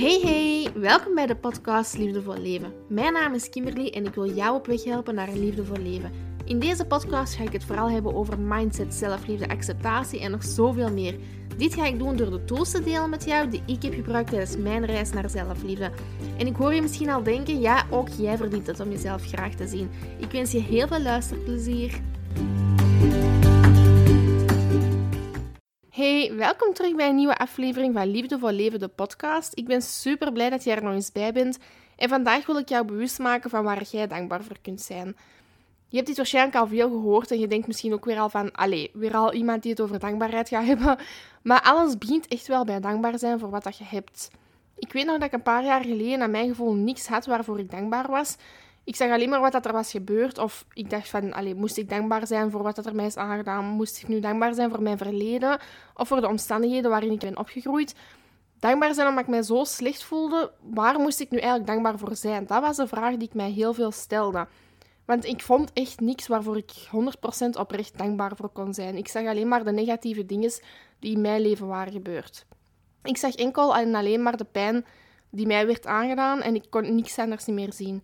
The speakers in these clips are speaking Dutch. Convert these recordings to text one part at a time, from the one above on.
Hey hey, welkom bij de podcast Liefdevol Leven. Mijn naam is Kimberly en ik wil jou op weg helpen naar een liefdevol leven. In deze podcast ga ik het vooral hebben over mindset, zelfliefde, acceptatie en nog zoveel meer. Dit ga ik doen door de tools te delen met jou die ik heb gebruikt tijdens mijn reis naar zelfliefde. En ik hoor je misschien al denken, ja, ook jij verdient het om jezelf graag te zien. Ik wens je heel veel luisterplezier. Hey, welkom terug bij een nieuwe aflevering van Liefde voor Leven, de podcast. Ik ben super blij dat jij er nog eens bij bent. En vandaag wil ik jou bewust maken van waar jij dankbaar voor kunt zijn. Je hebt dit waarschijnlijk al veel gehoord en je denkt misschien ook weer al van, allee, weer al iemand die het over dankbaarheid gaat hebben. Maar alles begint echt wel bij dankbaar zijn voor wat dat je hebt. Ik weet nog dat ik een paar jaar geleden naar mijn gevoel niks had waarvoor ik dankbaar was. Ik zag alleen maar wat dat er was gebeurd. Of ik dacht van, allee, moest ik dankbaar zijn voor wat dat er mij is aangedaan? Moest ik nu dankbaar zijn voor mijn verleden? Of voor de omstandigheden waarin ik ben opgegroeid? Dankbaar zijn omdat ik mij zo slecht voelde, waar moest ik nu eigenlijk dankbaar voor zijn? Dat was een vraag die ik mij heel veel stelde. Want ik vond echt niks waarvoor ik 100% oprecht dankbaar voor kon zijn. Ik zag alleen maar de negatieve dingen die in mijn leven waren gebeurd. Ik zag enkel en alleen maar de pijn die mij werd aangedaan en ik kon niks anders meer zien.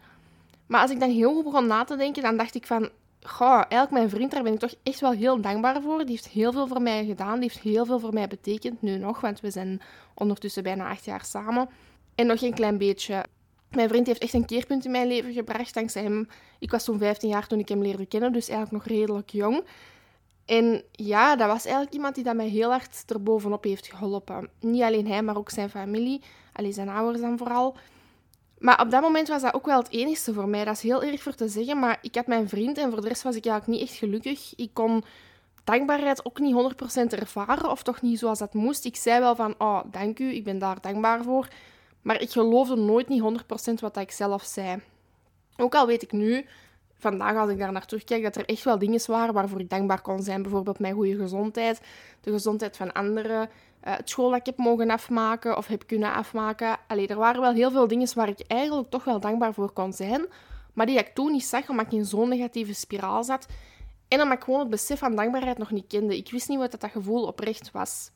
Maar als ik dan heel goed begon na te denken, dan dacht ik van... Goh, eigenlijk mijn vriend, daar ben ik toch echt wel heel dankbaar voor. Die heeft heel veel voor mij gedaan. Die heeft heel veel voor mij betekend, nu nog. Want we zijn ondertussen bijna acht jaar samen. En nog een klein beetje. Mijn vriend heeft echt een keerpunt in mijn leven gebracht, dankzij hem. Ik was toen 15 jaar toen ik hem leerde kennen, dus eigenlijk nog redelijk jong. En ja, dat was eigenlijk iemand die dat mij heel hard erbovenop heeft geholpen. Niet alleen hij, maar ook zijn familie. Alleen zijn ouders dan vooral. Maar op dat moment was dat ook wel het enigste voor mij. Dat is heel erg voor te zeggen, maar ik had mijn vriend en voor de rest was ik eigenlijk niet echt gelukkig. Ik kon dankbaarheid ook niet 100% ervaren, of toch niet zoals dat moest. Ik zei wel van, oh, dank u, ik ben daar dankbaar voor. Maar ik geloofde nooit niet 100% wat ik zelf zei. Ook al weet ik nu, vandaag als ik daar naar terugkijk, dat er echt wel dingen waren waarvoor ik dankbaar kon zijn. Bijvoorbeeld mijn goede gezondheid, de gezondheid van anderen, het school dat ik heb mogen afmaken of heb kunnen afmaken. Allee, er waren wel heel veel dingen waar ik eigenlijk toch wel dankbaar voor kon zijn, maar die ik toen niet zag omdat ik in zo'n negatieve spiraal zat. En omdat ik gewoon het besef van dankbaarheid nog niet kende. Ik wist niet wat dat, dat gevoel oprecht was.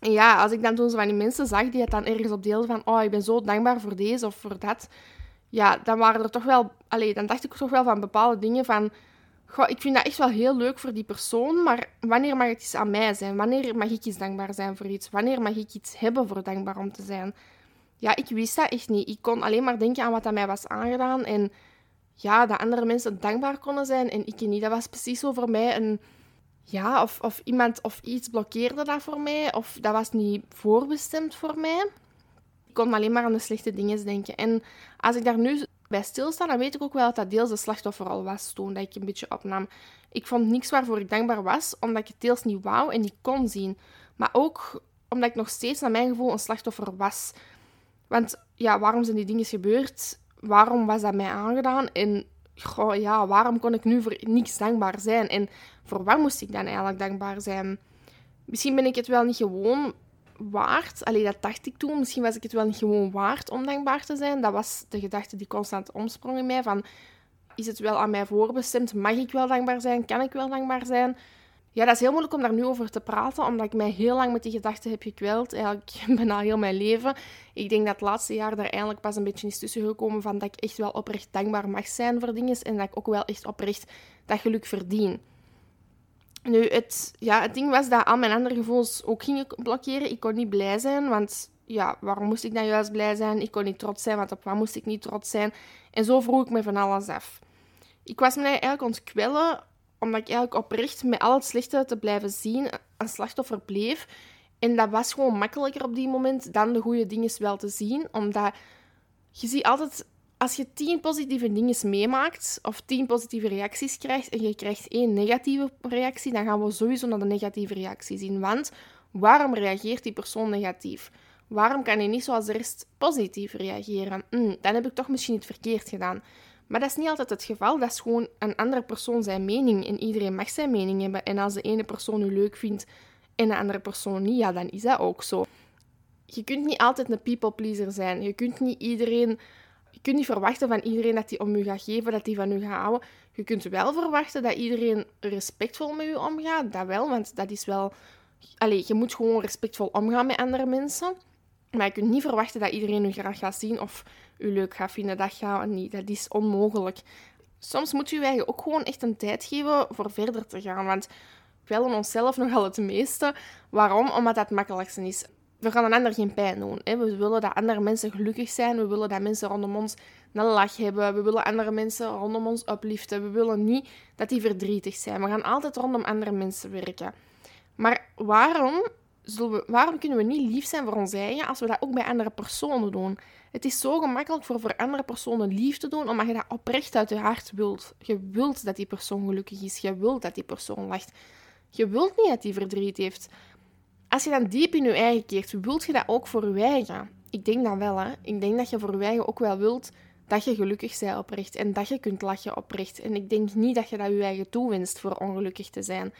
En ja, als ik dan toen zo van die mensen zag die het dan ergens op deelden van oh, ik ben zo dankbaar voor deze of voor dat, ja, dan waren er toch wel... Allee, dan dacht ik toch wel van bepaalde dingen van Ik vind dat echt wel heel leuk voor die persoon, maar wanneer mag het iets aan mij zijn? Wanneer mag ik iets dankbaar zijn voor iets? Wanneer mag ik iets hebben voor dankbaar om te zijn? Ja, ik wist dat echt niet. Ik kon alleen maar denken aan wat aan mij was aangedaan en ja, dat andere mensen dankbaar konden zijn en ik niet. Dat was precies zo voor mij een... Ja, of, of iemand of iets blokkeerde dat voor mij, of dat was niet voorbestemd voor mij. Ik kon alleen maar aan de slechte dingen denken. En als ik daar nu bij stilstaan, dan weet ik ook wel dat dat deels de slachtoffer al was toen dat ik een beetje opnam. Ik vond niks waarvoor ik dankbaar was, omdat ik het deels niet wou en niet kon zien. Maar ook omdat ik nog steeds, naar mijn gevoel, een slachtoffer was. Want ja, waarom zijn die dingen gebeurd? Waarom was dat mij aangedaan? En goh, ja, waarom kon ik nu voor niks dankbaar zijn? En voor wat moest ik dan eigenlijk dankbaar zijn? Misschien ben ik het wel niet gewoon waard. Allee, dat dacht ik toen. Misschien was ik het wel niet gewoon waard om dankbaar te zijn. Dat was de gedachte die constant omsprong in mij. Van, is het wel aan mij voorbestemd? Mag ik wel dankbaar zijn? Kan ik wel dankbaar zijn? Ja, dat is heel moeilijk om daar nu over te praten, omdat ik mij heel lang met die gedachte heb gekweld. Eigenlijk bijna heel mijn leven. Ik denk dat het laatste jaar daar eindelijk pas een beetje is tussen gekomen van dat ik echt wel oprecht dankbaar mag zijn voor dingen en dat ik ook wel echt oprecht dat geluk verdien. Nu, het, ja, het ding was dat al mijn andere gevoelens ook gingen blokkeren. Ik kon niet blij zijn, want ja, waarom moest ik dan juist blij zijn? Ik kon niet trots zijn, want op wat moest ik niet trots zijn? En zo vroeg ik me van alles af. Ik was me eigenlijk ontkwellen, omdat ik eigenlijk oprecht met al het slechte te blijven zien een slachtoffer bleef. En dat was gewoon makkelijker op die moment dan de goede dingen wel te zien, omdat je ziet altijd als je tien positieve dingen meemaakt of tien positieve reacties krijgt en je krijgt één negatieve reactie, dan gaan we sowieso naar de negatieve reactie zien. Want waarom reageert die persoon negatief? Waarom kan hij niet zoals de rest positief reageren? Hm, dan heb ik toch misschien iets verkeerd gedaan. Maar dat is niet altijd het geval. Dat is gewoon een andere persoon zijn mening. En iedereen mag zijn mening hebben. En als de ene persoon u leuk vindt en de andere persoon niet, ja, dan is dat ook zo. Je kunt niet altijd een people pleaser zijn. Je kunt niet iedereen kunt niet verwachten van iedereen dat hij om u gaat geven, dat hij van u gaat houden. Je kunt wel verwachten dat iedereen respectvol met u omgaat. Dat wel, want dat is wel... Allee, je moet gewoon respectvol omgaan met andere mensen. Maar je kunt niet verwachten dat iedereen u graag gaat zien of u leuk gaat vinden. Dat gaat niet. Dat is onmogelijk. Soms moet je je ook gewoon echt een tijd geven voor verder te gaan. Want we willen onszelf nogal het meeste. Waarom? Omdat dat het makkelijkste is. We gaan een ander geen pijn doen. Hè? We willen dat andere mensen gelukkig zijn. We willen dat mensen rondom ons een lach hebben. We willen andere mensen rondom ons upliften. We willen niet dat die verdrietig zijn. We gaan altijd rondom andere mensen werken. Maar waarom, we, waarom kunnen we niet lief zijn voor ons eigen als we dat ook bij andere personen doen? Het is zo gemakkelijk voor voor andere personen lief te doen, omdat je dat oprecht uit je hart wilt. Je wilt dat die persoon gelukkig is. Je wilt dat die persoon lacht. Je wilt niet dat die verdriet heeft. Als je dan diep in je eigen keert, wilt je dat ook voor je eigen? Ik denk dat wel, hè. Ik denk dat je voor je eigen ook wel wilt dat je gelukkig bent oprecht en dat je kunt lachen oprecht. En ik denk niet dat je dat je eigen toewenst voor ongelukkig te zijn.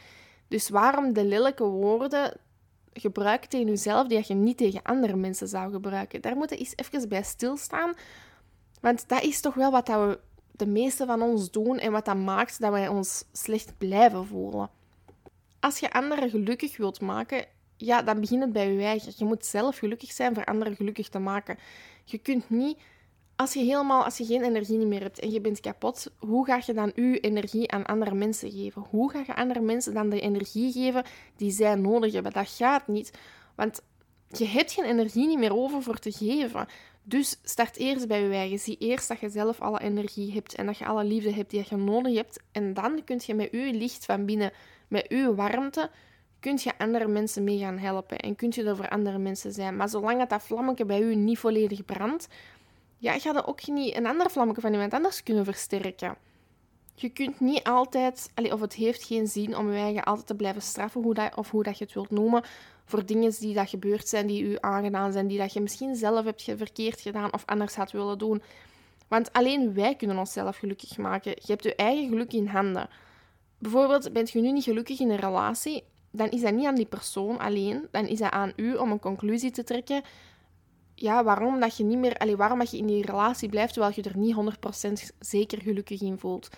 Dus waarom de lelijke woorden gebruiken tegen jezelf die je niet tegen andere mensen zou gebruiken? Daar moeten we eens even bij stilstaan. Want dat is toch wel wat we de meeste van ons doen en wat dat maakt dat wij ons slecht blijven voelen. Als je anderen gelukkig wilt maken, ja, dan begint het bij je eigen. Je moet zelf gelukkig zijn voor anderen gelukkig te maken. Je kunt niet, als je helemaal, als je geen energie meer hebt en je bent kapot, hoe ga je dan je energie aan andere mensen geven? Hoe ga je andere mensen dan de energie geven die zij nodig hebben? Dat gaat niet, want je hebt geen energie niet meer over voor te geven. Dus start eerst bij je eigen. Zie eerst dat je zelf alle energie hebt en dat je alle liefde hebt die je nodig hebt. En dan kun je met je licht van binnen, met je warmte, kun je andere mensen mee gaan helpen en kun je er voor andere mensen zijn. Maar zolang dat, dat vlammetje bij u niet volledig brandt, ja, ga je ook niet een ander vlammetje van iemand anders kunnen versterken. Je kunt niet altijd, of het heeft geen zin om je eigen altijd te blijven straffen, hoe dat, of hoe dat je het wilt noemen, voor dingen die dat gebeurd zijn, die u aangedaan zijn, die dat je misschien zelf hebt verkeerd gedaan of anders had willen doen. Want alleen wij kunnen onszelf gelukkig maken. Je hebt je eigen geluk in handen. Bijvoorbeeld, bent je nu niet gelukkig in een relatie, dan is dat niet aan die persoon alleen, dan is dat aan u om een conclusie te trekken. Ja, waarom dat je niet meer, allee, waarom dat je in die relatie blijft terwijl je er niet 100% zeker gelukkig in voelt.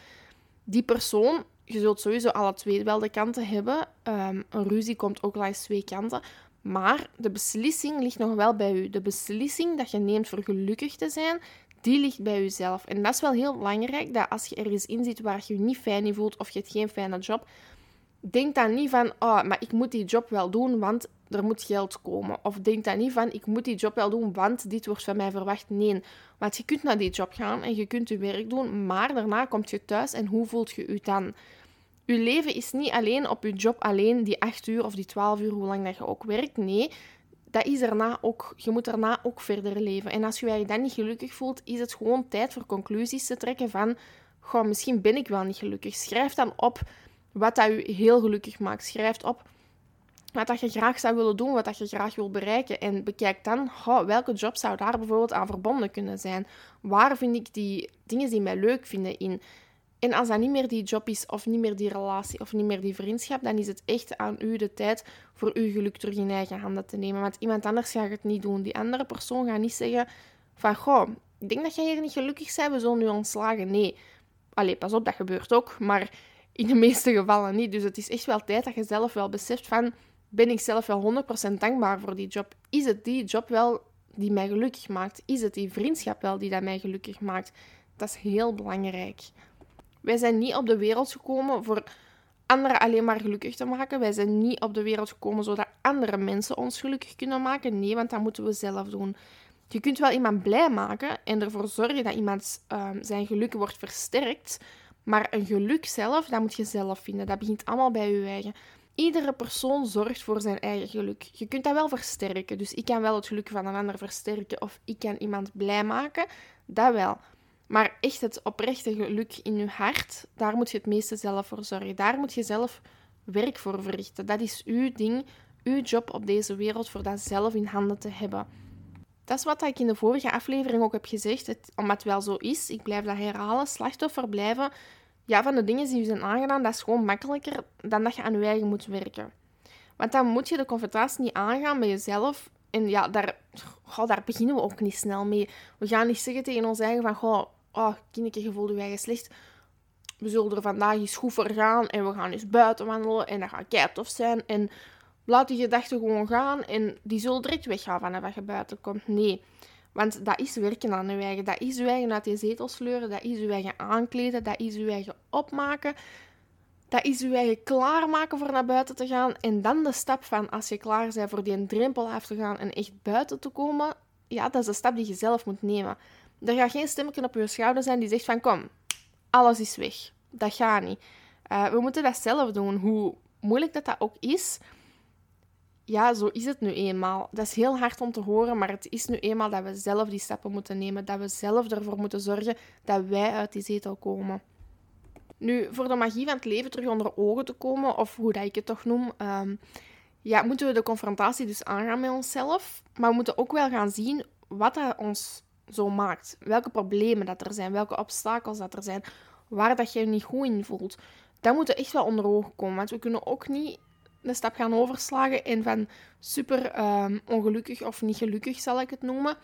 Die persoon, je zult sowieso alle twee wel de kanten hebben. Um, een ruzie komt ook langs twee kanten. Maar de beslissing ligt nog wel bij u. De beslissing dat je neemt voor gelukkig te zijn, die ligt bij jezelf. En dat is wel heel belangrijk, dat als je ergens in zit waar je je niet fijn in voelt of je hebt geen fijne job, denk dan niet van, oh, maar ik moet die job wel doen, want er moet geld komen. Of denk dan niet van, ik moet die job wel doen, want dit wordt van mij verwacht. Nee, want je kunt naar die job gaan en je kunt je werk doen, maar daarna komt je thuis en hoe voelt je je dan? Je leven is niet alleen op je job alleen, die 8 uur of die 12 uur, hoe lang dat je ook werkt. Nee, dat is daarna ook, je moet daarna ook verder leven. En als je je dan niet gelukkig voelt, is het gewoon tijd voor conclusies te trekken van, goh, misschien ben ik wel niet gelukkig. Schrijf dan op wat dat je heel gelukkig maakt. Schrijf op wat dat je graag zou willen doen, wat dat je graag wil bereiken. En bekijk dan, oh, welke job zou daar bijvoorbeeld aan verbonden kunnen zijn? Waar vind ik die dingen die mij leuk vinden in? En als dat niet meer die job is, of niet meer die relatie, of niet meer die vriendschap, dan is het echt aan u de tijd voor uw geluk terug in eigen handen te nemen. Want iemand anders gaat het niet doen. Die andere persoon gaat niet zeggen van, goh, ik denk dat jij hier niet gelukkig bent, we zullen nu ontslagen. Nee. Allee, pas op, dat gebeurt ook. Maar in de meeste gevallen niet. Dus het is echt wel tijd dat je zelf wel beseft van, ben ik zelf wel 100% dankbaar voor die job? Is het die job wel die mij gelukkig maakt? Is het die vriendschap wel die dat mij gelukkig maakt? Dat is heel belangrijk. Wij zijn niet op de wereld gekomen voor anderen alleen maar gelukkig te maken. Wij zijn niet op de wereld gekomen zodat andere mensen ons gelukkig kunnen maken. Nee, want dat moeten we zelf doen. Je kunt wel iemand blij maken en ervoor zorgen dat iemand uh, zijn geluk wordt versterkt. Maar een geluk zelf, dat moet je zelf vinden. Dat begint allemaal bij je eigen. Iedere persoon zorgt voor zijn eigen geluk. Je kunt dat wel versterken. Dus ik kan wel het geluk van een ander versterken of ik kan iemand blij maken. Dat wel. Maar echt het oprechte geluk in je hart, daar moet je het meeste zelf voor zorgen. Daar moet je zelf werk voor verrichten. Dat is uw ding, uw job op deze wereld, voor dat zelf in handen te hebben. Dat is wat ik in de vorige aflevering ook heb gezegd. Het, omdat het wel zo is, ik blijf dat herhalen. Slachtoffer blijven ja, van de dingen die je zijn aangedaan, dat is gewoon makkelijker dan dat je aan je eigen moet werken. Want dan moet je de confrontatie niet aangaan met jezelf. En ja, daar, goh, daar beginnen we ook niet snel mee. We gaan niet zeggen tegen ons eigen van, goh, oh, kindje, je je eigen slecht. We zullen er vandaag eens goed voor gaan en we gaan eens buiten wandelen en dat gaat kei zijn. En laat die gedachten gewoon gaan en die zullen direct weggaan wanneer je buiten komt. Nee, want dat is werken aan je eigen. Dat is je eigen uit je zetel sleuren, dat is je eigen aankleden, dat is je eigen opmaken. Dat is je eigen klaarmaken voor naar buiten te gaan. En dan de stap van als je klaar bent voor die drempel af te gaan en echt buiten te komen. Ja, dat is de stap die je zelf moet nemen. Er gaat geen stemmetje op je schouder zijn die zegt van kom, alles is weg. Dat gaat niet. Uh, we moeten dat zelf doen. Hoe moeilijk dat dat ook is, ja, zo is het nu eenmaal. Dat is heel hard om te horen, maar het is nu eenmaal dat we zelf die stappen moeten nemen. Dat we zelf ervoor moeten zorgen dat wij uit die zetel komen. Nu, voor de magie van het leven terug onder ogen te komen, of hoe dat ik het toch noem, ehm, ja, moeten we de confrontatie dus aangaan met onszelf. Maar we moeten ook wel gaan zien wat dat ons zo maakt. Welke problemen dat er zijn, welke obstakels dat er zijn, waar dat je je niet goed in voelt. Dat moet echt wel onder ogen komen, want we kunnen ook niet de stap gaan overslagen en van super ehm, ongelukkig of niet gelukkig, zal ik het noemen,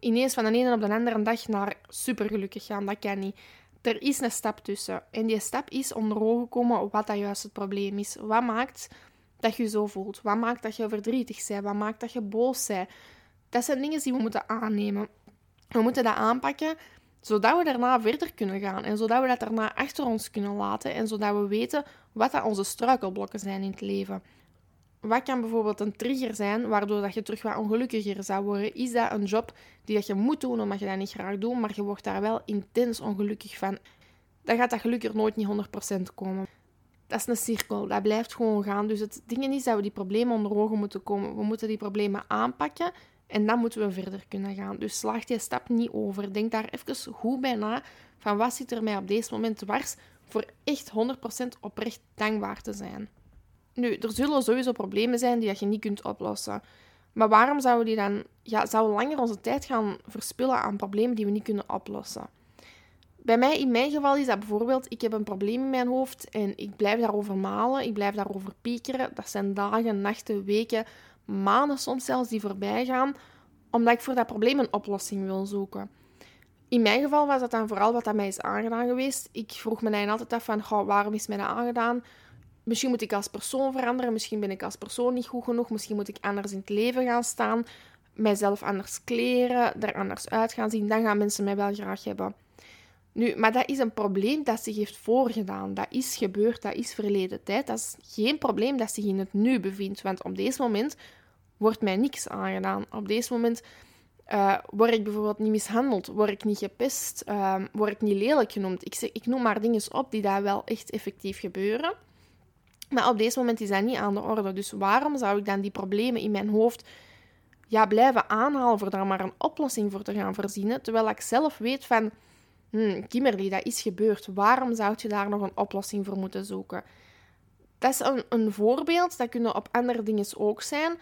ineens van de ene op de andere dag naar super gelukkig gaan. Dat kan niet. Er is een stap tussen. En die stap is onder ogen komen wat dat juist het probleem is. Wat maakt dat je zo voelt? Wat maakt dat je verdrietig bent? Wat maakt dat je boos bent? Dat zijn dingen die we moeten aannemen. We moeten dat aanpakken zodat we daarna verder kunnen gaan en zodat we dat daarna achter ons kunnen laten en zodat we weten wat dat onze struikelblokken zijn in het leven. Wat kan bijvoorbeeld een trigger zijn waardoor dat je terug wat ongelukkiger zou worden? Is dat een job die dat je moet doen omdat je dat niet graag doet, maar je wordt daar wel intens ongelukkig van? Dan gaat dat geluk er nooit niet 100% komen. Dat is een cirkel, dat blijft gewoon gaan. Dus het ding is dat we die problemen onder ogen moeten komen. We moeten die problemen aanpakken en dan moeten we verder kunnen gaan. Dus slaag die stap niet over. Denk daar even goed bij na van wat zit er mij op deze moment dwars voor echt 100% oprecht dankbaar te zijn. Nu, er zullen sowieso problemen zijn die je niet kunt oplossen. Maar waarom zouden die dan ja, zouden langer onze tijd gaan verspillen aan problemen die we niet kunnen oplossen? Bij mij, in mijn geval, is dat bijvoorbeeld, ik heb een probleem in mijn hoofd en ik blijf daarover malen, ik blijf daarover piekeren. Dat zijn dagen, nachten, weken, maanden soms zelfs die voorbij gaan, omdat ik voor dat probleem een oplossing wil zoeken. In mijn geval was dat dan vooral wat dat mij is aangedaan geweest. Ik vroeg me dan altijd af van, waarom is mij dat aangedaan? Misschien moet ik als persoon veranderen, misschien ben ik als persoon niet goed genoeg, misschien moet ik anders in het leven gaan staan, mijzelf anders kleren, er anders uit gaan zien, dan gaan mensen mij wel graag hebben. Nu, maar dat is een probleem dat zich heeft voorgedaan. Dat is gebeurd, dat is verleden tijd. Dat is geen probleem dat zich in het nu bevindt. Want op deze moment wordt mij niks aangedaan. Op deze moment uh, word ik bijvoorbeeld niet mishandeld, word ik niet gepest, uh, word ik niet lelijk genoemd. Ik, zeg, ik noem maar dingen op die daar wel echt effectief gebeuren. Maar op deze moment is dat niet aan de orde. Dus waarom zou ik dan die problemen in mijn hoofd ja, blijven aanhalen voor daar maar een oplossing voor te gaan verzinnen, terwijl ik zelf weet van, hmm, Kimberly, dat is gebeurd. Waarom zou je daar nog een oplossing voor moeten zoeken? Dat is een, een voorbeeld, dat kunnen op andere dingen ook zijn.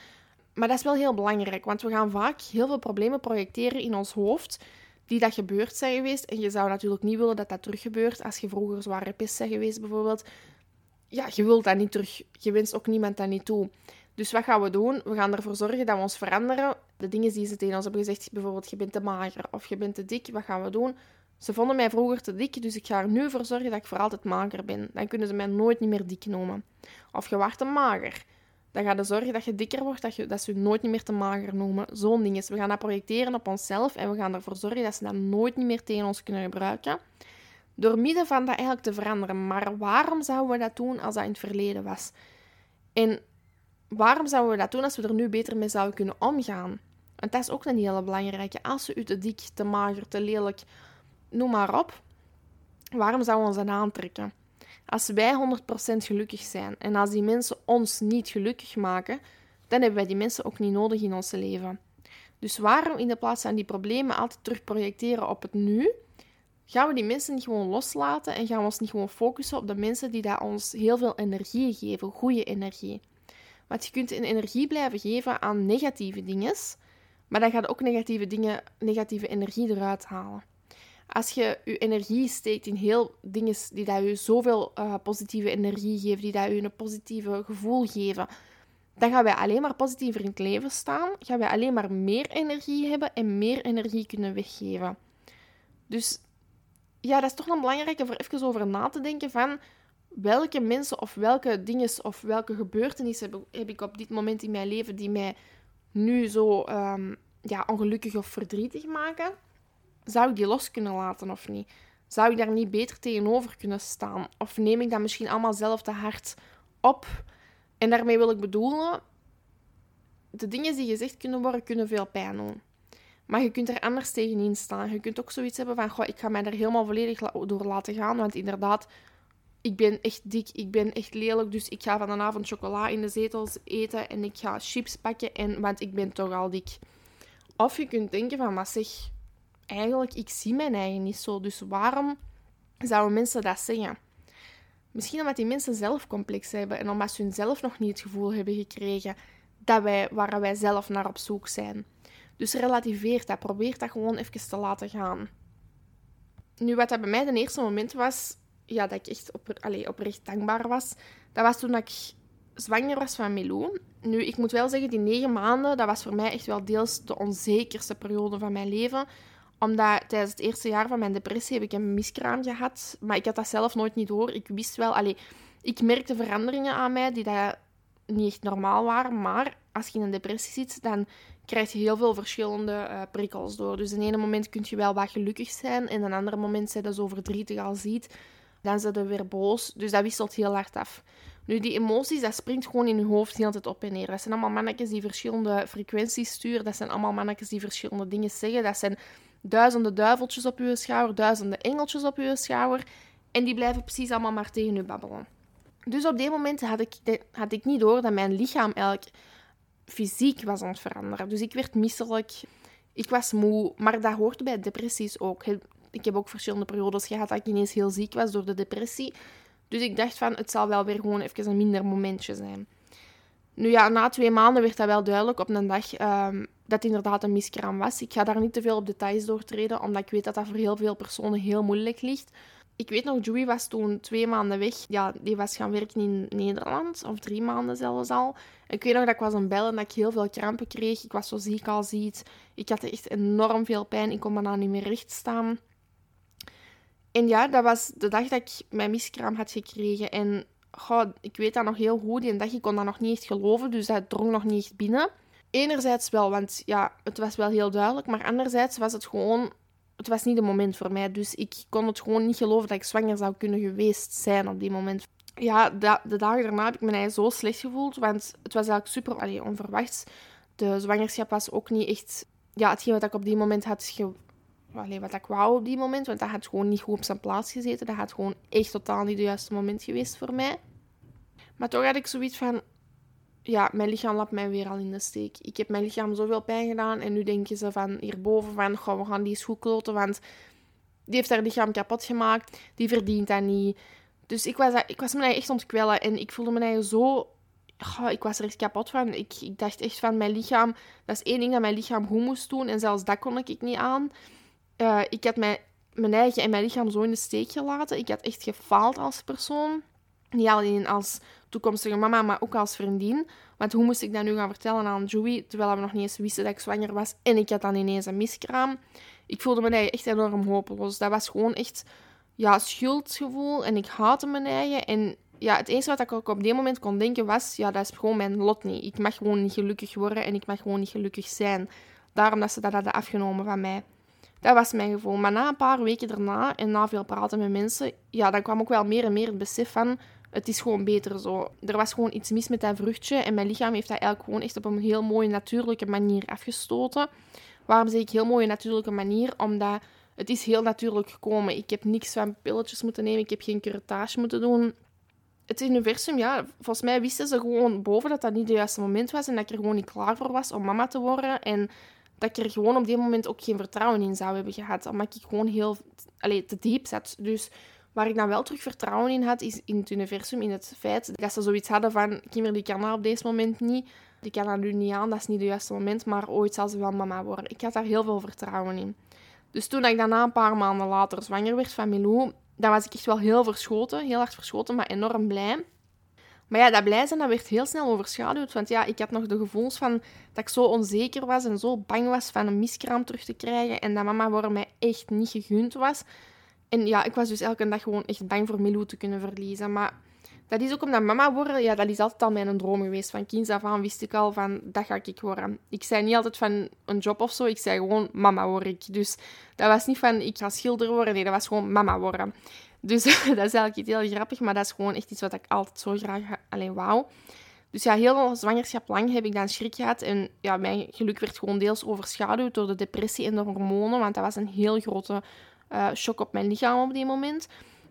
Maar dat is wel heel belangrijk, want we gaan vaak heel veel problemen projecteren in ons hoofd die dat gebeurd zijn geweest. En je zou natuurlijk niet willen dat dat teruggebeurt als je vroeger zware pest bent geweest, bijvoorbeeld. Ja, je wilt dat niet terug. Je wenst ook niemand dat niet toe. Dus wat gaan we doen? We gaan ervoor zorgen dat we ons veranderen. De dingen die ze tegen ons hebben gezegd, bijvoorbeeld je bent te mager of je bent te dik, wat gaan we doen? Ze vonden mij vroeger te dik, dus ik ga er nu voor zorgen dat ik voor altijd mager ben. Dan kunnen ze mij nooit niet meer dik noemen. Of je wordt te mager. Dan ga je zorgen dat je dikker wordt, dat, je, dat ze je nooit meer te mager noemen. Zo'n ding is. We gaan dat projecteren op onszelf en we gaan ervoor zorgen dat ze dat nooit meer tegen ons kunnen gebruiken. Door middel van dat eigenlijk te veranderen. Maar waarom zouden we dat doen als dat in het verleden was? En waarom zouden we dat doen als we er nu beter mee zouden kunnen omgaan? Want dat is ook een hele belangrijke. Als we u te dik, te mager, te lelijk, noem maar op, waarom zouden we ons dat aantrekken? Als wij 100% gelukkig zijn en als die mensen ons niet gelukkig maken, dan hebben wij die mensen ook niet nodig in ons leven. Dus waarom in de plaats van die problemen altijd terug projecteren op het nu, gaan we die mensen niet gewoon loslaten en gaan we ons niet gewoon focussen op de mensen die daar ons heel veel energie geven, goede energie. Want je kunt een energie blijven geven aan negatieve dingen, maar dan gaat ook negatieve dingen, negatieve energie eruit halen als je je energie steekt in heel dingen die dat je zoveel uh, positieve energie geven, die dat je een positieve gevoel geven, dan gaan wij alleen maar positiever in het leven staan. Gaan wij alleen maar meer energie hebben en meer energie kunnen weggeven. Dus ja, dat is toch een belangrijke voor even over na te denken van welke mensen of welke dingen of welke gebeurtenissen heb, heb ik op dit moment in mijn leven die mij nu zo ehm, ja, ongelukkig of verdrietig maken? Zou ik die los kunnen laten of niet? Zou ik daar niet beter tegenover kunnen staan? Of neem ik dat misschien allemaal zelf te hard op? En daarmee wil ik bedoelen, de dingen die gezegd kunnen worden, kunnen veel pijn doen. Maar je kunt er anders tegenin staan. Je kunt ook zoiets hebben van, goh, ik ga mij daar helemaal volledig door laten gaan. Want inderdaad, ik ben echt dik, ik ben echt lelijk. Dus ik ga vanavond chocola in de zetels eten en ik ga chips pakken, en, want ik ben toch al dik. Of je kunt denken van, maar zeg, eigenlijk, ik zie mijn eigen niet zo. Dus waarom zouden mensen dat zeggen? Misschien omdat die mensen zelf complex hebben en omdat ze hun zelf nog niet het gevoel hebben gekregen dat wij, waar wij zelf naar op zoek zijn. Dus relativeer dat, probeer dat gewoon even te laten gaan. Nu, wat dat bij mij de eerste moment was, ja, dat ik echt op, oprecht dankbaar was, dat was toen ik zwanger was van Milou. Nu, ik moet wel zeggen, die negen maanden, dat was voor mij echt wel deels de onzekerste periode van mijn leven omdat tijdens het eerste jaar van mijn depressie heb ik een miskraam gehad. Maar ik had dat zelf nooit niet door. Ik wist wel... Allee, ik merkte veranderingen aan mij die dat niet echt normaal waren. Maar als je in een depressie zit, dan krijg je heel veel verschillende uh, prikkels door. Dus in ene moment kun je wel wat gelukkig zijn. En een andere moment zijn je zo verdrietig al ziet. Dan zijn je weer boos. Dus dat wisselt heel hard af. Nu, die emoties, dat springt gewoon in je hoofd heel tijd op en neer. Dat zijn allemaal mannetjes die verschillende frequenties sturen. Dat zijn allemaal mannetjes die verschillende dingen zeggen. Dat zijn duizenden duiveltjes op uw schouder, duizenden engeltjes op uw schouder. En die blijven precies allemaal maar tegen u babbelen. Dus op die moment had ik, had ik niet door dat mijn lichaam eigenlijk fysiek was aan het veranderen. Dus ik werd misselijk, ik was moe, maar dat hoort bij depressies ook. Ik heb ook verschillende periodes gehad dat ik ineens heel ziek was door de depressie. Dus ik dacht van, het zal wel weer gewoon even een minder momentje zijn. Nu ja, na twee maanden werd dat wel duidelijk op een dag um, dat inderdaad een miskraam was. Ik ga daar niet te veel op details doortreden, omdat ik weet dat dat voor heel veel personen heel moeilijk ligt. Ik weet nog, Joey was toen twee maanden weg. Ja, die was gaan werken in Nederland, of drie maanden zelfs al. ik weet nog dat ik was aan bellen en dat ik heel veel krampen kreeg. Ik was zo ziek al ziet. Ik had echt enorm veel pijn. Ik kon bijna niet meer recht staan. En ja, dat was de dag dat ik mijn miskraam had gekregen. En ik weet dat nog heel goed. Die dag, ik kon dat nog niet echt geloven, dus dat drong nog niet echt binnen. Enerzijds wel, want ja, het was wel heel duidelijk. Maar anderzijds was het gewoon... Het was niet het moment voor mij. Dus ik kon het gewoon niet geloven dat ik zwanger zou kunnen geweest zijn op die moment. Ja, de, de dagen daarna heb ik me zo slecht gevoeld. Want het was eigenlijk super allee, onverwachts. De zwangerschap was ook niet echt... Ja, hetgeen wat ik op die moment had wat ik wou op die moment, want dat had gewoon niet goed op zijn plaats gezeten. Dat had gewoon echt totaal niet het juiste moment geweest voor mij. Maar toch had ik zoiets van, ja, mijn lichaam laat mij weer al in de steek. Ik heb mijn lichaam zoveel pijn gedaan en nu denken ze van hierboven van, goh, we gaan die eens kloten, want die heeft haar lichaam kapot gemaakt, die verdient dat niet. Dus ik was, ik was me echt ontkwellen en ik voelde me zo... Goh, ik was er echt kapot van. Ik, ik dacht echt van mijn lichaam... Dat is één ding dat mijn lichaam goed moest doen en zelfs dat kon ik niet aan. Uh, ik had mijn, mijn eigen en mijn lichaam zo in de steek gelaten. Ik had echt gefaald als persoon. Niet alleen als toekomstige mama, maar ook als vriendin. Want hoe moest ik dat nu gaan vertellen aan Joey, terwijl we nog niet eens wisten dat ik zwanger was en ik had dan ineens een miskraam. Ik voelde me eigen echt enorm hopeloos. Dat was gewoon echt ja, schuldgevoel en ik haatte mijn eigen. En ja, het enige wat ik ook op die moment kon denken was, ja, dat is gewoon mijn lot niet. Ik mag gewoon niet gelukkig worden en ik mag gewoon niet gelukkig zijn. Daarom dat ze dat hadden afgenomen van mij. Dat was mijn gevoel. Maar na een paar weken daarna en na veel praten met mensen, ja, dan kwam ook wel meer en meer het besef van, het is gewoon beter zo. Er was gewoon iets mis met dat vruchtje en mijn lichaam heeft dat eigenlijk gewoon echt op een heel mooie natuurlijke manier afgestoten. Waarom zeg ik heel mooie natuurlijke manier? Omdat het is heel natuurlijk gekomen. Ik heb niks van pilletjes moeten nemen, ik heb geen curettage moeten doen. Het universum, ja, volgens mij wisten ze gewoon boven dat dat niet het juiste moment was en dat ik er gewoon niet klaar voor was om mama te worden. En dat ik er gewoon op die moment ook geen vertrouwen in zou hebben gehad. Omdat ik gewoon heel allee, te diep zat. Dus waar ik dan wel terug vertrouwen in had, is in het universum, in het feit dat ze zoiets hadden van Kimberly kan dat op deze moment niet. Die kan dat nu niet aan, dat is niet het juiste moment, maar ooit zal ze wel mama worden. Ik had daar heel veel vertrouwen in. Dus toen ik daarna een paar maanden later zwanger werd van Milou, dan was ik echt wel heel verschoten, heel hard verschoten, maar enorm blij. Maar ja, dat blij zijn, dat werd heel snel overschaduwd. Want ja, ik had nog de gevoelens van dat ik zo onzeker was en zo bang was van een miskraam terug te krijgen. En dat mama voor mij echt niet gegund was. En ja, ik was dus elke dag gewoon echt bang voor Milou te kunnen verliezen. Maar Dat is ook omdat mama worden, ja, dat is altijd al mijn droom geweest. Van kinds af aan wist ik al van, dat ga ik worden. Ik zei niet altijd van een job of zo, ik zei gewoon, mama word ik. Dus dat was niet van, ik ga schilder worden, nee, dat was gewoon mama worden. Dus dat is eigenlijk iets heel grappig, maar dat is gewoon echt iets wat ik altijd zo graag alleen wou. Dus ja, heel zwangerschap lang heb ik dan schrik gehad. En ja, mijn geluk werd gewoon deels overschaduwd door de depressie en de hormonen. Want dat was een heel grote uh, shock op mijn lichaam op die moment.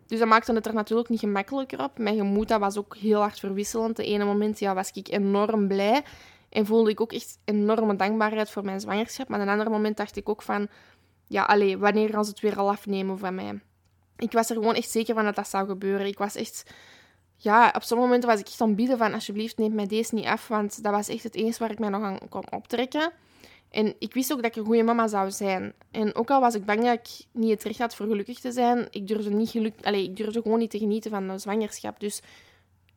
Dus dat maakte het er natuurlijk niet gemakkelijker op. Mijn gemoed dat was ook heel hard verwisselend. De ene moment ja, was ik enorm blij. En voelde ik ook echt enorme dankbaarheid voor mijn zwangerschap. Maar een ander moment dacht ik ook van... Ja, allee, wanneer gaan ze het weer al afnemen van mij? Ik was er gewoon echt zeker van dat dat zou gebeuren. Ik was echt ja, op sommige momenten was ik echt aan bieden van alsjeblieft neem mij deze niet af, want dat was echt het enige waar ik mij nog aan kon optrekken. En ik wist ook dat ik een goede mama zou zijn. En ook al was ik bang dat ik niet het recht had voor gelukkig te zijn, ik durfde, niet geluk... Allee, ik durfde gewoon niet te genieten van de zwangerschap. Dus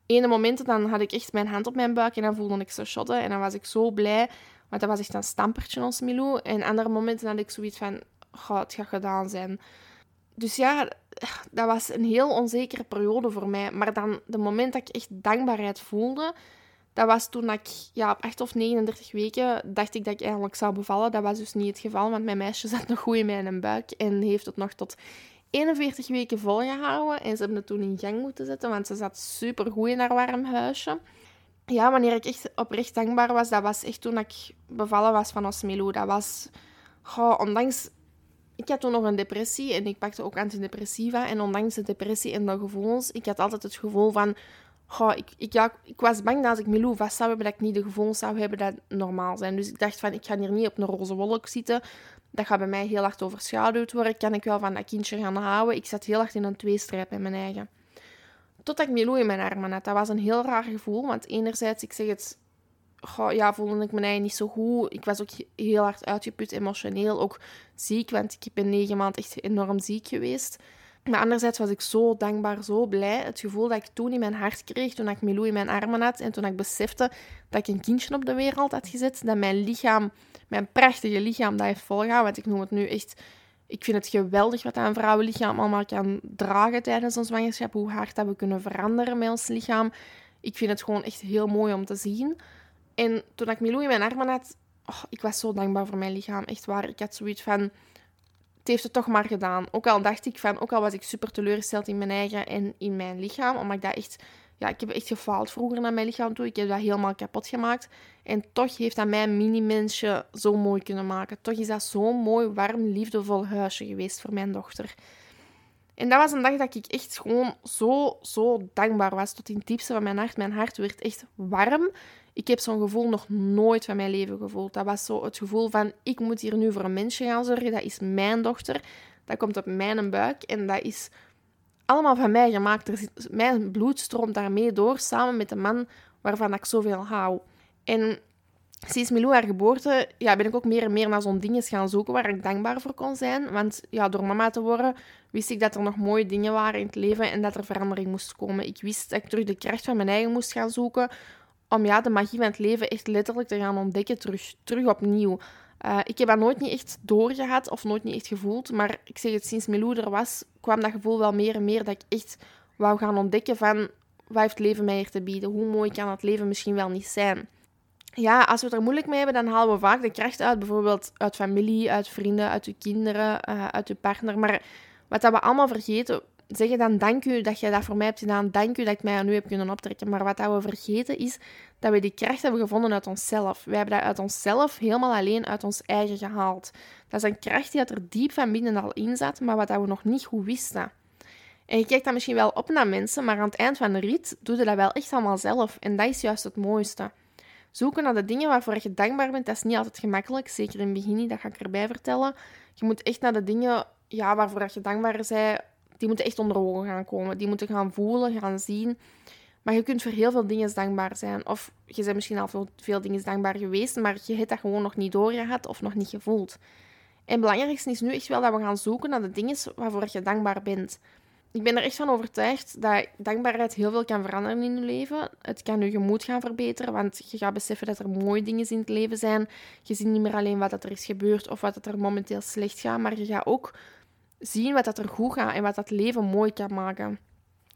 ene momenten dan had ik echt mijn hand op mijn buik en dan voelde ik zo shotten en dan was ik zo blij, want dat was echt een stampertje ons Milou. En andere momenten had ik zoiets van, het gaat gedaan zijn. Dus ja, dat was een heel onzekere periode voor mij. Maar dan, de moment dat ik echt dankbaarheid voelde, dat was toen ik ja, op 8 of 39 weken dacht ik dat ik eigenlijk zou bevallen. Dat was dus niet het geval, want mijn meisje zat nog goed in mijn buik en heeft het nog tot 41 weken volgehouden. En ze hebben het toen in gang moeten zetten, want ze zat super goed in haar warm huisje. Ja, wanneer ik echt oprecht dankbaar was, dat was echt toen ik bevallen was van Osmelo. Dat was, goh, ondanks ik had toen nog een depressie en ik pakte ook antidepressiva. En ondanks de depressie en de gevoelens, ik had altijd het gevoel van... Goh, ik, ik, ik was bang dat als ik Milou vast zou hebben, dat ik niet de gevoelens zou hebben dat normaal zijn. Dus ik dacht van, ik ga hier niet op een roze wolk zitten. Dat gaat bij mij heel hard overschaduwd worden. Kan ik wel van dat kindje gaan houden? Ik zat heel hard in een tweestrijd met mijn eigen. Totdat ik Milou in mijn armen had. Dat was een heel raar gevoel, want enerzijds, ik zeg het ja, voelde ik me eigenlijk niet zo goed. Ik was ook heel hard uitgeput, emotioneel. Ook ziek, want ik ben negen maanden echt enorm ziek geweest. Maar anderzijds was ik zo dankbaar, zo blij. Het gevoel dat ik toen in mijn hart kreeg, toen ik Milou in mijn armen had en toen ik besefte dat ik een kindje op de wereld had gezet, dat mijn lichaam, mijn prachtige lichaam, dat heeft volgehouden. Want ik noem het nu echt... Ik vind het geweldig wat een vrouwenlichaam allemaal kan dragen tijdens een zwangerschap. Hoe hard dat we kunnen veranderen met ons lichaam. Ik vind het gewoon echt heel mooi om te zien. En toen ik Milou in mijn armen had, oh, ik was zo dankbaar voor mijn lichaam. Echt waar. Ik had zoiets van, het heeft het toch maar gedaan. Ook al dacht ik van, ook al was ik super teleurgesteld in mijn eigen en in mijn lichaam. Omdat ik dat echt, ja, ik heb echt gefaald vroeger naar mijn lichaam toe. Ik heb dat helemaal kapot gemaakt. En toch heeft dat mijn mini-mensje zo mooi kunnen maken. Toch is dat zo'n mooi, warm, liefdevol huisje geweest voor mijn dochter. En dat was een dag dat ik echt gewoon zo, zo dankbaar was. Tot in het diepste van mijn hart. Mijn hart werd echt warm. Ik heb zo'n gevoel nog nooit van mijn leven gevoeld. Dat was zo het gevoel van, ik moet hier nu voor een mensje gaan zorgen. Dat is mijn dochter. Dat komt op mijn buik. En dat is allemaal van mij gemaakt. Mijn bloed stroomt daarmee door, samen met de man waarvan ik zoveel hou. En sinds Milou haar geboorte ja, ben ik ook meer en meer naar zo'n dingen gaan zoeken waar ik dankbaar voor kon zijn. Want ja, door mama te worden wist ik dat er nog mooie dingen waren in het leven en dat er verandering moest komen. Ik wist dat ik terug de kracht van mijn eigen moest gaan zoeken om ja, de magie van het leven echt letterlijk te gaan ontdekken terug, terug opnieuw. Uh, ik heb dat nooit niet echt doorgehad of nooit niet echt gevoeld. Maar ik zeg het, sinds Milou er was, kwam dat gevoel wel meer en meer dat ik echt wou gaan ontdekken van wat heeft het leven mij hier te bieden? Hoe mooi kan het leven misschien wel niet zijn? Ja, als we het er moeilijk mee hebben, dan halen we vaak de kracht uit. Bijvoorbeeld uit familie, uit vrienden, uit uw kinderen, uh, uit uw partner. Maar wat dat we allemaal vergeten, zeggen dan dank u dat je dat voor mij hebt gedaan. Dank u dat ik mij aan u heb kunnen optrekken. Maar wat we vergeten is dat we die kracht hebben gevonden uit onszelf. Wij hebben dat uit onszelf helemaal alleen uit ons eigen gehaald. Dat is een kracht die er diep van binnen al in zat, maar wat we nog niet goed wisten. En je kijkt dan misschien wel op naar mensen, maar aan het eind van de rit doe je dat wel echt allemaal zelf. En dat is juist het mooiste. Zoeken naar de dingen waarvoor je dankbaar bent, dat is niet altijd gemakkelijk. Zeker in het begin dat ga ik erbij vertellen. Je moet echt naar de dingen ja, waarvoor je dankbaar bent, die moeten echt onder ogen gaan komen. Die moeten gaan voelen, gaan zien. Maar je kunt voor heel veel dingen dankbaar zijn. Of je bent misschien al voor veel dingen dankbaar geweest, maar je hebt dat gewoon nog niet doorgehad of nog niet gevoeld. En het belangrijkste is nu echt wel dat we gaan zoeken naar de dingen waarvoor je dankbaar bent. Ik ben er echt van overtuigd dat dankbaarheid heel veel kan veranderen in je leven. Het kan je gemoed gaan verbeteren, want je gaat beseffen dat er mooie dingen in het leven zijn. Je ziet niet meer alleen wat er is gebeurd of wat er momenteel slecht gaat, maar je gaat ook zien wat dat er goed gaat en wat dat leven mooi kan maken.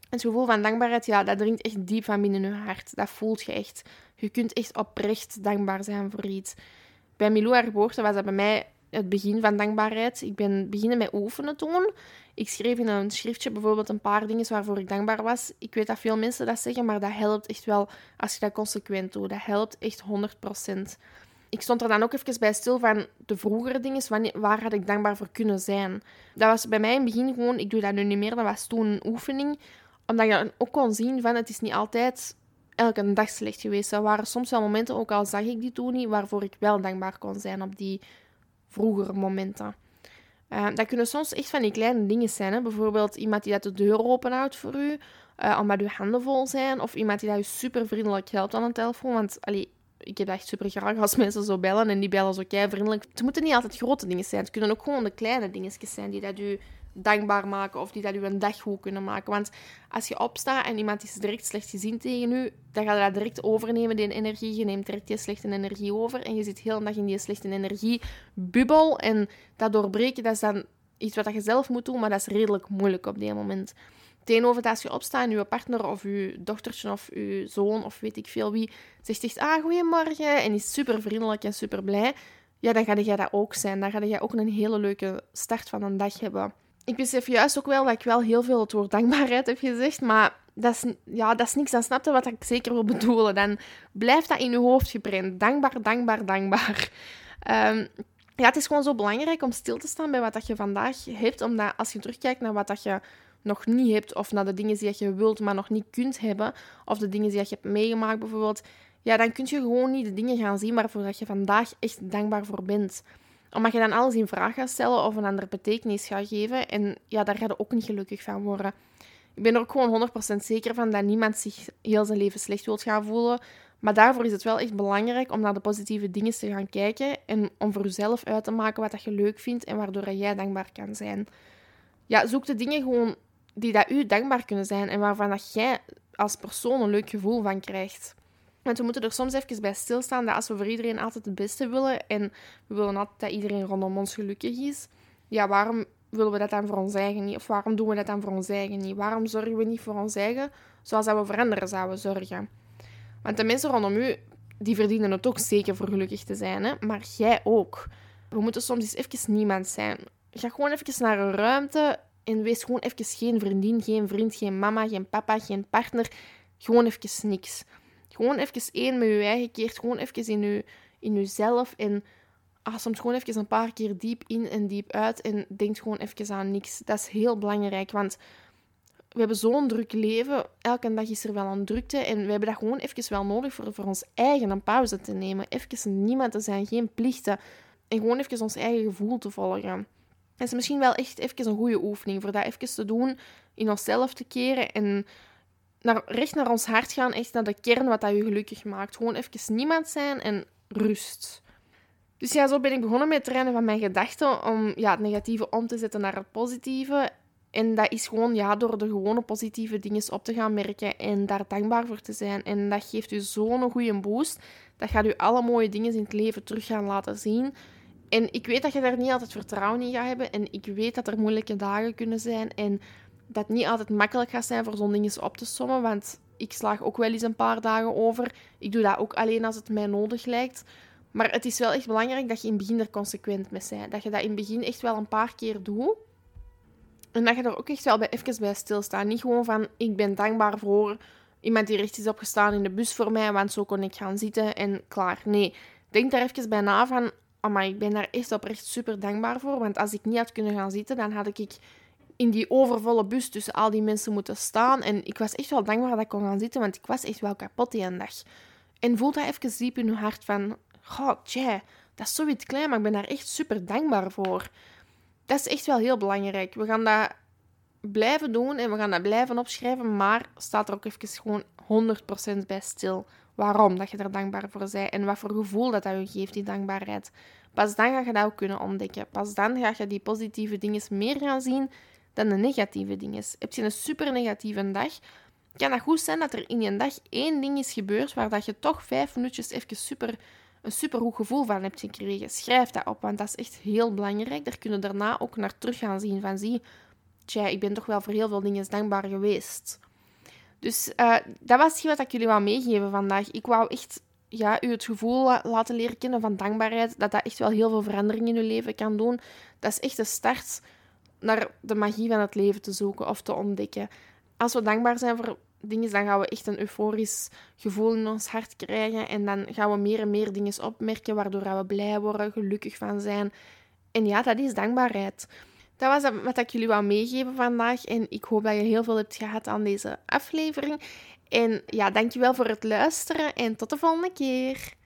Het gevoel van dankbaarheid, ja, dat dringt echt diep van binnen je hart. Dat voelt je echt. Je kunt echt oprecht dankbaar zijn voor iets. Bij Milou haar was dat bij mij het begin van dankbaarheid. Ik ben beginnen met oefenen toen. Ik schreef in een schriftje bijvoorbeeld een paar dingen waarvoor ik dankbaar was. Ik weet dat veel mensen dat zeggen, maar dat helpt echt wel als je dat consequent doet. Dat helpt echt 100%. Ik stond er dan ook even bij stil van de vroegere dingen. Waar had ik dankbaar voor kunnen zijn? Dat was bij mij in het begin gewoon, ik doe dat nu niet meer, dat was toen een oefening. Omdat je ook kon zien van het is niet altijd elke dag slecht geweest. Er waren soms wel momenten, ook al zag ik die toen niet, waarvoor ik wel dankbaar kon zijn op die vroegere momenten. Uh, dat kunnen soms echt van die kleine dingen zijn. Hè? Bijvoorbeeld iemand die dat de deur openhoudt voor u, uh, omdat uw handen vol zijn. Of iemand die dat u super vriendelijk helpt aan een telefoon. Want allee, ik heb echt super graag als mensen zo bellen en die bellen zo kei vriendelijk. Het moeten niet altijd grote dingen zijn. Het kunnen ook gewoon de kleine dingetjes zijn die dat u dankbaar maken of die dat u een dag goed kunnen maken. Want als je opstaat en iemand is direct slecht gezien tegen u, dan ga je dat direct overnemen, die energie. Je neemt direct die slechte energie over en je zit heel de dag in die slechte energiebubbel. En dat doorbreken, dat is dan iets wat je zelf moet doen, maar dat is redelijk moeilijk op die moment. Tegenover dat als je opstaat en je partner of je dochtertje of je zoon of weet ik veel wie zegt echt, ah, goeiemorgen, en is super vriendelijk en super blij, ja, dan ga jij dat ook zijn. Dan ga jij ook een hele leuke start van een dag hebben ik besef juist ook wel dat ik wel heel veel het woord dankbaarheid heb gezegd, maar dat is, ja, dat is niks. Dan snap je wat ik zeker wil bedoelen. Dan blijft dat in je hoofd geprent. Dankbaar, dankbaar, dankbaar. Um, ja, het is gewoon zo belangrijk om stil te staan bij wat dat je vandaag hebt, omdat als je terugkijkt naar wat dat je nog niet hebt, of naar de dingen die je wilt, maar nog niet kunt hebben, of de dingen die je hebt meegemaakt bijvoorbeeld, ja, dan kun je gewoon niet de dingen gaan zien waarvoor je vandaag echt dankbaar voor bent omdat je dan alles in vraag gaat stellen of een andere betekenis gaat geven. En ja, daar ga je ook niet gelukkig van worden. Ik ben er ook gewoon 100% zeker van dat niemand zich heel zijn leven slecht wilt gaan voelen. Maar daarvoor is het wel echt belangrijk om naar de positieve dingen te gaan kijken en om voor jezelf uit te maken wat dat je leuk vindt en waardoor jij dankbaar kan zijn. Ja, zoek de dingen gewoon die dat u dankbaar kunnen zijn en waarvan dat jij als persoon een leuk gevoel van krijgt. Want we moeten er soms even bij stilstaan dat als we voor iedereen altijd het beste willen en we willen altijd dat iedereen rondom ons gelukkig is, ja, waarom willen we dat dan voor ons eigen niet? Of waarom doen we dat dan voor ons eigen niet? Waarom zorgen we niet voor ons eigen zoals dat we voor anderen zouden zorgen? Want de mensen rondom u, die verdienen het ook zeker voor gelukkig te zijn, hè? maar jij ook. We moeten soms eens even niemand zijn. Ga gewoon even naar een ruimte en wees gewoon even geen vriendin, geen vriend, geen mama, geen papa, geen partner. Gewoon even niks. Gewoon even één met je eigen keert. Gewoon even in, je, in jezelf. En ah, soms gewoon even een paar keer diep in en diep uit. En denk gewoon even aan niks. Dat is heel belangrijk. Want we hebben zo'n druk leven. Elke dag is er wel een drukte. En we hebben dat gewoon even wel nodig voor, voor ons eigen een pauze te nemen. Even niemand te zijn. Geen plichten. En gewoon even ons eigen gevoel te volgen. Is misschien wel echt even een goede oefening. Voor dat even te doen. In onszelf te keren. En naar, recht naar ons hart gaan, echt naar de kern wat dat je gelukkig maakt. Gewoon even niemand zijn en rust. Dus ja, zo ben ik begonnen met het trainen van mijn gedachten om ja, het negatieve om te zetten naar het positieve. En dat is gewoon ja, door de gewone positieve dingen op te gaan merken en daar dankbaar voor te zijn. En dat geeft u zo'n goede boost. Dat gaat u alle mooie dingen in het leven terug gaan laten zien. En ik weet dat je daar niet altijd vertrouwen in gaat hebben. En ik weet dat er moeilijke dagen kunnen zijn. En dat niet altijd makkelijk gaat zijn voor zo'n dingen op te sommen. Want ik slaag ook wel eens een paar dagen over. Ik doe dat ook alleen als het mij nodig lijkt. Maar het is wel echt belangrijk dat je in het begin er consequent mee bent. Dat je dat in het begin echt wel een paar keer doet. En dat je er ook echt wel bij, even bij stilstaat. Niet gewoon van, ik ben dankbaar voor iemand die recht is opgestaan in de bus voor mij, want zo kon ik gaan zitten en klaar. Nee, denk daar even bij na van, maar ik ben daar echt oprecht super dankbaar voor. Want als ik niet had kunnen gaan zitten, dan had ik in die overvolle bus tussen al die mensen moeten staan. En ik was echt wel dankbaar dat ik kon gaan zitten, want ik was echt wel kapot die dag. En voel dat even diep in je hart van... God, tja, dat is zoiets klein, maar ik ben daar echt super dankbaar voor. Dat is echt wel heel belangrijk. We gaan dat blijven doen en we gaan dat blijven opschrijven, maar staat er ook even gewoon 100% bij stil. Waarom dat je er dankbaar voor bent en wat voor gevoel dat dat je geeft, die dankbaarheid. Pas dan ga je dat ook kunnen ontdekken. Pas dan ga je die positieve dingen meer gaan zien dan de negatieve dingen. Heb je een super negatieve dag, kan dat goed zijn dat er in je dag één ding is gebeurd waar dat je toch vijf minuutjes even super, een super goed gevoel van hebt gekregen. Schrijf dat op, want dat is echt heel belangrijk. Daar kunnen daarna ook naar terug gaan zien van zie, tja, ik ben toch wel voor heel veel dingen dankbaar geweest. Dus uh, dat was wat ik jullie wou meegeven vandaag. Ik wou echt ja, u het gevoel laten leren kennen van dankbaarheid, dat dat echt wel heel veel verandering in uw leven kan doen. Dat is echt de start naar de magie van het leven te zoeken of te ontdekken. Als we dankbaar zijn voor dingen, dan gaan we echt een euforisch gevoel in ons hart krijgen. En dan gaan we meer en meer dingen opmerken, waardoor we blij worden, gelukkig van zijn. En ja, dat is dankbaarheid. Dat was wat ik jullie wou meegeven vandaag. En ik hoop dat je heel veel hebt gehad aan deze aflevering. En ja, dankjewel voor het luisteren en tot de volgende keer.